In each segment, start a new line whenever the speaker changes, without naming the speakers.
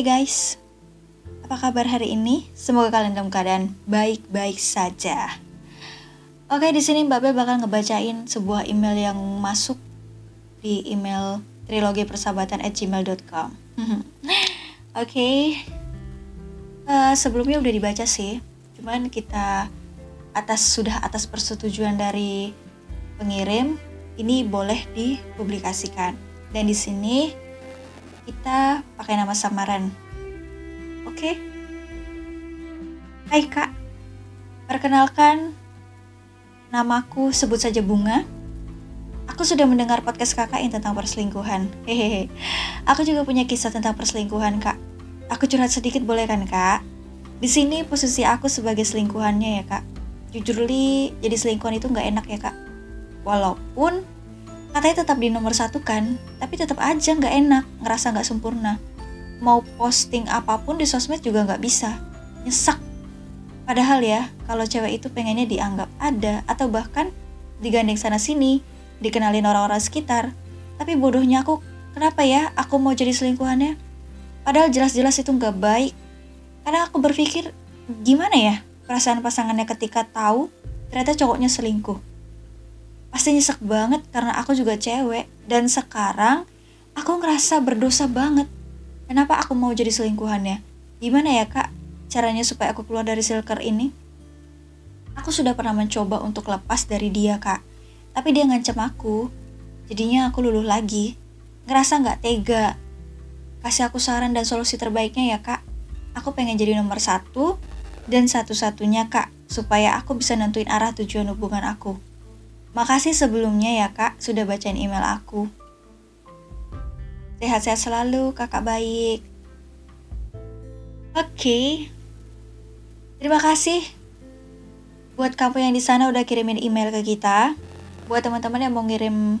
Hey guys, apa kabar hari ini? Semoga kalian dalam keadaan baik-baik saja. Oke, di sini Mbak Bel bakal ngebacain sebuah email yang masuk di email trilogi persahabatan at gmail.com. Oke, uh, sebelumnya udah dibaca sih, cuman kita atas sudah atas persetujuan dari pengirim ini boleh dipublikasikan. Dan di sini kita pakai nama samaran. Oke. Hai Kak. Perkenalkan namaku sebut saja Bunga. Aku sudah mendengar podcast Kakak yang tentang perselingkuhan. Hehehe. Aku juga punya kisah tentang perselingkuhan, Kak. Aku curhat sedikit boleh kan, Kak? Di sini posisi aku sebagai selingkuhannya ya, Kak. Jujur li, jadi selingkuhan itu nggak enak ya, Kak. Walaupun katanya tetap di nomor satu kan tapi tetap aja nggak enak ngerasa nggak sempurna. Mau posting apa pun di sosmed juga nggak bisa. Nyesek. Padahal ya kalau cewek itu pengennya dianggap ada atau bahkan digandeng sana sini dikenalin orang-orang sekitar. Tapi bodohnya aku kenapa ya aku mau jadi selingkuhannya? Padahal jelas-jelas itu nggak baik. Karena aku berpikir gimana ya perasaan pasangannya ketika tahu ternyata cowoknya selingkuh pasti nyesek banget karena aku juga cewek. Dan sekarang aku ngerasa berdosa banget. Kenapa aku mau jadi selingkuhannya? Gimana ya kak caranya supaya aku keluar dari silker ini? Aku sudah pernah mencoba untuk lepas dari dia kak. Tapi dia ngancam aku. Jadinya aku luluh lagi. Ngerasa nggak tega. Kasih aku saran dan solusi terbaiknya ya kak. Aku pengen jadi nomor satu dan satu-satunya kak supaya aku bisa nentuin arah tujuan hubungan aku Makasih sebelumnya ya kak sudah bacain email aku. Sehat-sehat selalu kakak baik. Oke. Okay. Terima kasih buat kamu yang di sana udah kirimin email ke kita. Buat teman-teman yang mau ngirim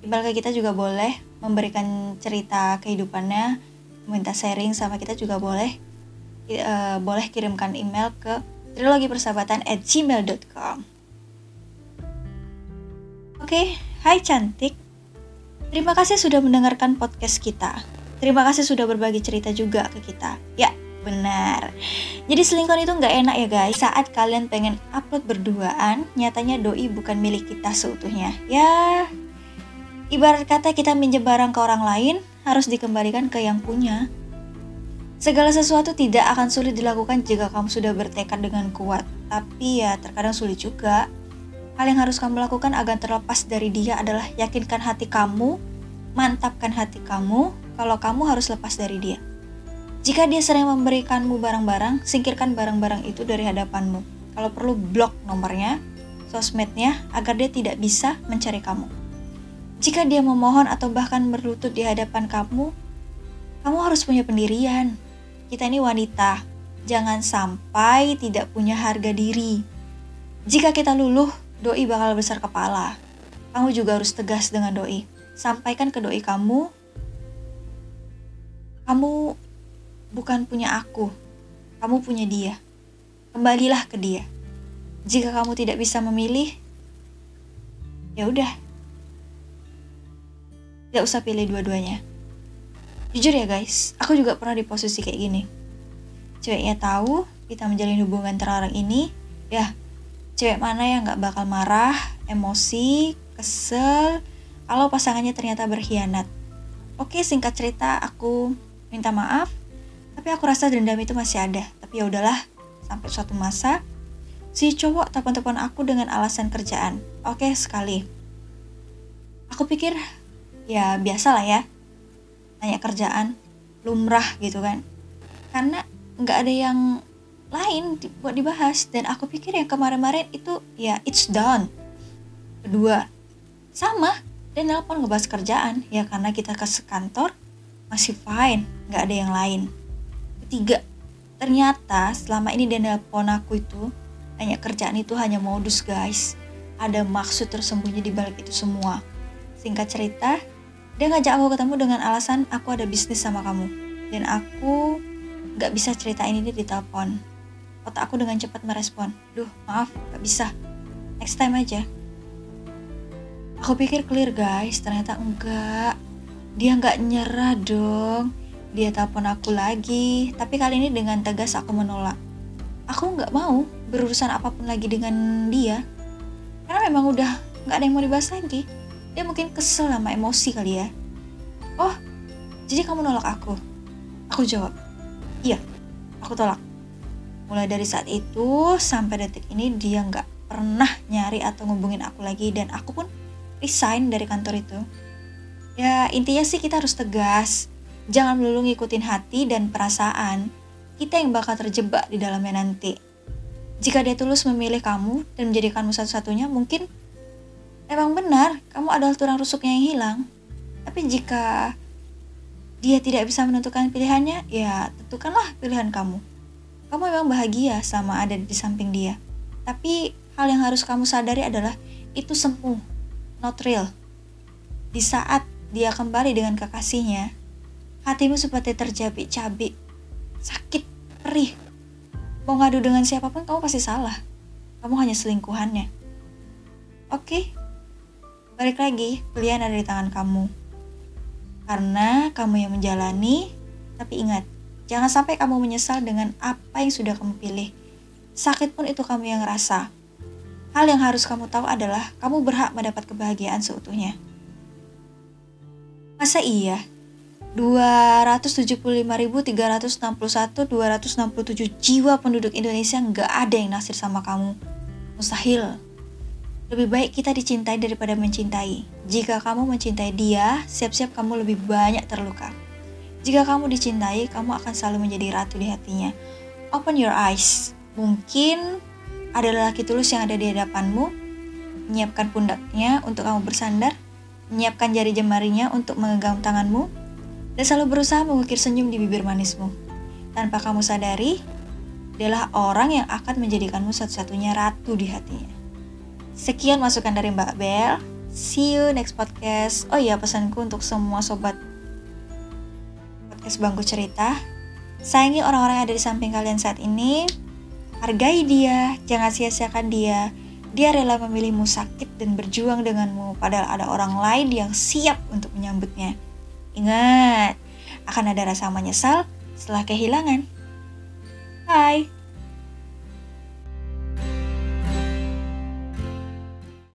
email ke kita juga boleh memberikan cerita kehidupannya, minta sharing sama kita juga boleh. Uh, boleh kirimkan email ke trilogi persahabatan at gmail.com. Oke, hai cantik. Terima kasih sudah mendengarkan podcast kita. Terima kasih sudah berbagi cerita juga ke kita. Ya, benar. Jadi selingkuh itu nggak enak ya guys. Saat kalian pengen upload berduaan, nyatanya doi bukan milik kita seutuhnya. Ya, ibarat kata kita minjem barang ke orang lain, harus dikembalikan ke yang punya. Segala sesuatu tidak akan sulit dilakukan jika kamu sudah bertekad dengan kuat. Tapi ya terkadang sulit juga. Hal yang harus kamu lakukan agar terlepas dari dia adalah yakinkan hati kamu, mantapkan hati kamu kalau kamu harus lepas dari dia. Jika dia sering memberikanmu barang-barang, singkirkan barang-barang itu dari hadapanmu. Kalau perlu blok nomornya, sosmednya agar dia tidak bisa mencari kamu. Jika dia memohon atau bahkan berlutut di hadapan kamu, kamu harus punya pendirian. Kita ini wanita, jangan sampai tidak punya harga diri. Jika kita luluh, doi bakal besar kepala. Kamu juga harus tegas dengan doi. Sampaikan ke doi kamu, kamu bukan punya aku, kamu punya dia. Kembalilah ke dia. Jika kamu tidak bisa memilih, ya udah. Gak usah pilih dua-duanya. Jujur ya guys, aku juga pernah di posisi kayak gini. Ceweknya tahu kita menjalin hubungan terlarang ini, ya cewek mana yang gak bakal marah, emosi, kesel kalau pasangannya ternyata berkhianat. Oke, singkat cerita aku minta maaf, tapi aku rasa dendam itu masih ada. Tapi ya udahlah, sampai suatu masa si cowok telepon-telepon aku dengan alasan kerjaan. Oke, sekali. Aku pikir ya biasa lah ya. Nanya kerjaan, lumrah gitu kan. Karena nggak ada yang lain buat dibahas. Dan aku pikir yang kemarin-kemarin itu ya it's done. Kedua sama. Dia nelpon ngebahas kerjaan. Ya karena kita ke kantor masih fine. Nggak ada yang lain. Ketiga ternyata selama ini dia nelpon aku itu hanya kerjaan itu hanya modus guys. Ada maksud tersembunyi di balik itu semua. Singkat cerita dia ngajak aku ketemu dengan alasan aku ada bisnis sama kamu. Dan aku nggak bisa ceritain ini di telepon otak aku dengan cepat merespon duh maaf nggak bisa next time aja aku pikir clear guys ternyata enggak dia nggak nyerah dong. Dia telepon aku lagi, tapi kali ini dengan tegas aku menolak. Aku nggak mau berurusan apa pun lagi dengan dia. Karena memang udah nggak ada yang mau dibahas lagi. Dia mungkin kesel sama emosi kali ya. Oh, jadi kamu nolak aku? Aku jawab, iya, aku tolak. Mulai dari saat itu sampai detik ini dia nggak pernah nyari atau ngubungin aku lagi dan aku pun resign dari kantor itu. Ya intinya sih kita harus tegas. Jangan melulu ngikutin hati dan perasaan. Kita yang bakal terjebak di dalamnya nanti. Jika dia tulus memilih kamu dan menjadikanmu satu-satunya, mungkin memang benar kamu adalah tulang rusuknya yang hilang. Tapi jika dia tidak bisa menentukan pilihannya, ya tentukanlah pilihan kamu. Kamu memang bahagia sama ada di samping dia. Tapi hal yang harus kamu sadari adalah itu semu, not real. Di saat dia kembali dengan kekasihnya, hatimu seperti tercabik-cabik, sakit, perih. Mau ngadu dengan siapa pun kamu pasti salah. Kamu hanya selingkuhannya. Oke, balik lagi, pilihan ada di tangan kamu. Karena kamu yang menjalani, tapi ingat, jangan sampai kamu menyesal dengan apa yang sudah kamu pilih. Sakit pun itu kamu yang rasa. Hal yang harus kamu tahu adalah kamu berhak mendapat kebahagiaan seutuhnya. Masa iya? 275.361 267 jiwa penduduk Indonesia nggak ada yang nasir sama kamu. Mustahil. Lebih baik kita dicintai daripada mencintai. Jika kamu mencintai dia, siap-siap kamu lebih banyak terluka. Jika kamu dicintai, kamu akan selalu menjadi ratu di hatinya. Open your eyes. Mungkin ada lelaki tulus yang ada di hadapanmu, menyiapkan pundaknya untuk kamu bersandar, menyiapkan jari jemarinya untuk menggenggam tanganmu, dan selalu berusaha mengukir senyum di bibir manismu. Tanpa kamu sadari, adalah orang yang akan menjadikanmu satu-satunya ratu di hatinya. Sekian masukan dari Mbak Bel. See you next podcast. Oh iya, pesanku untuk semua sobat podcast Bangku Cerita. Sayangi orang-orang yang ada di samping kalian saat ini. Hargai dia, jangan sia-siakan dia. Dia rela memilihmu sakit dan berjuang denganmu, padahal ada orang lain yang siap untuk menyambutnya. Ingat, akan ada rasa menyesal setelah kehilangan. Bye.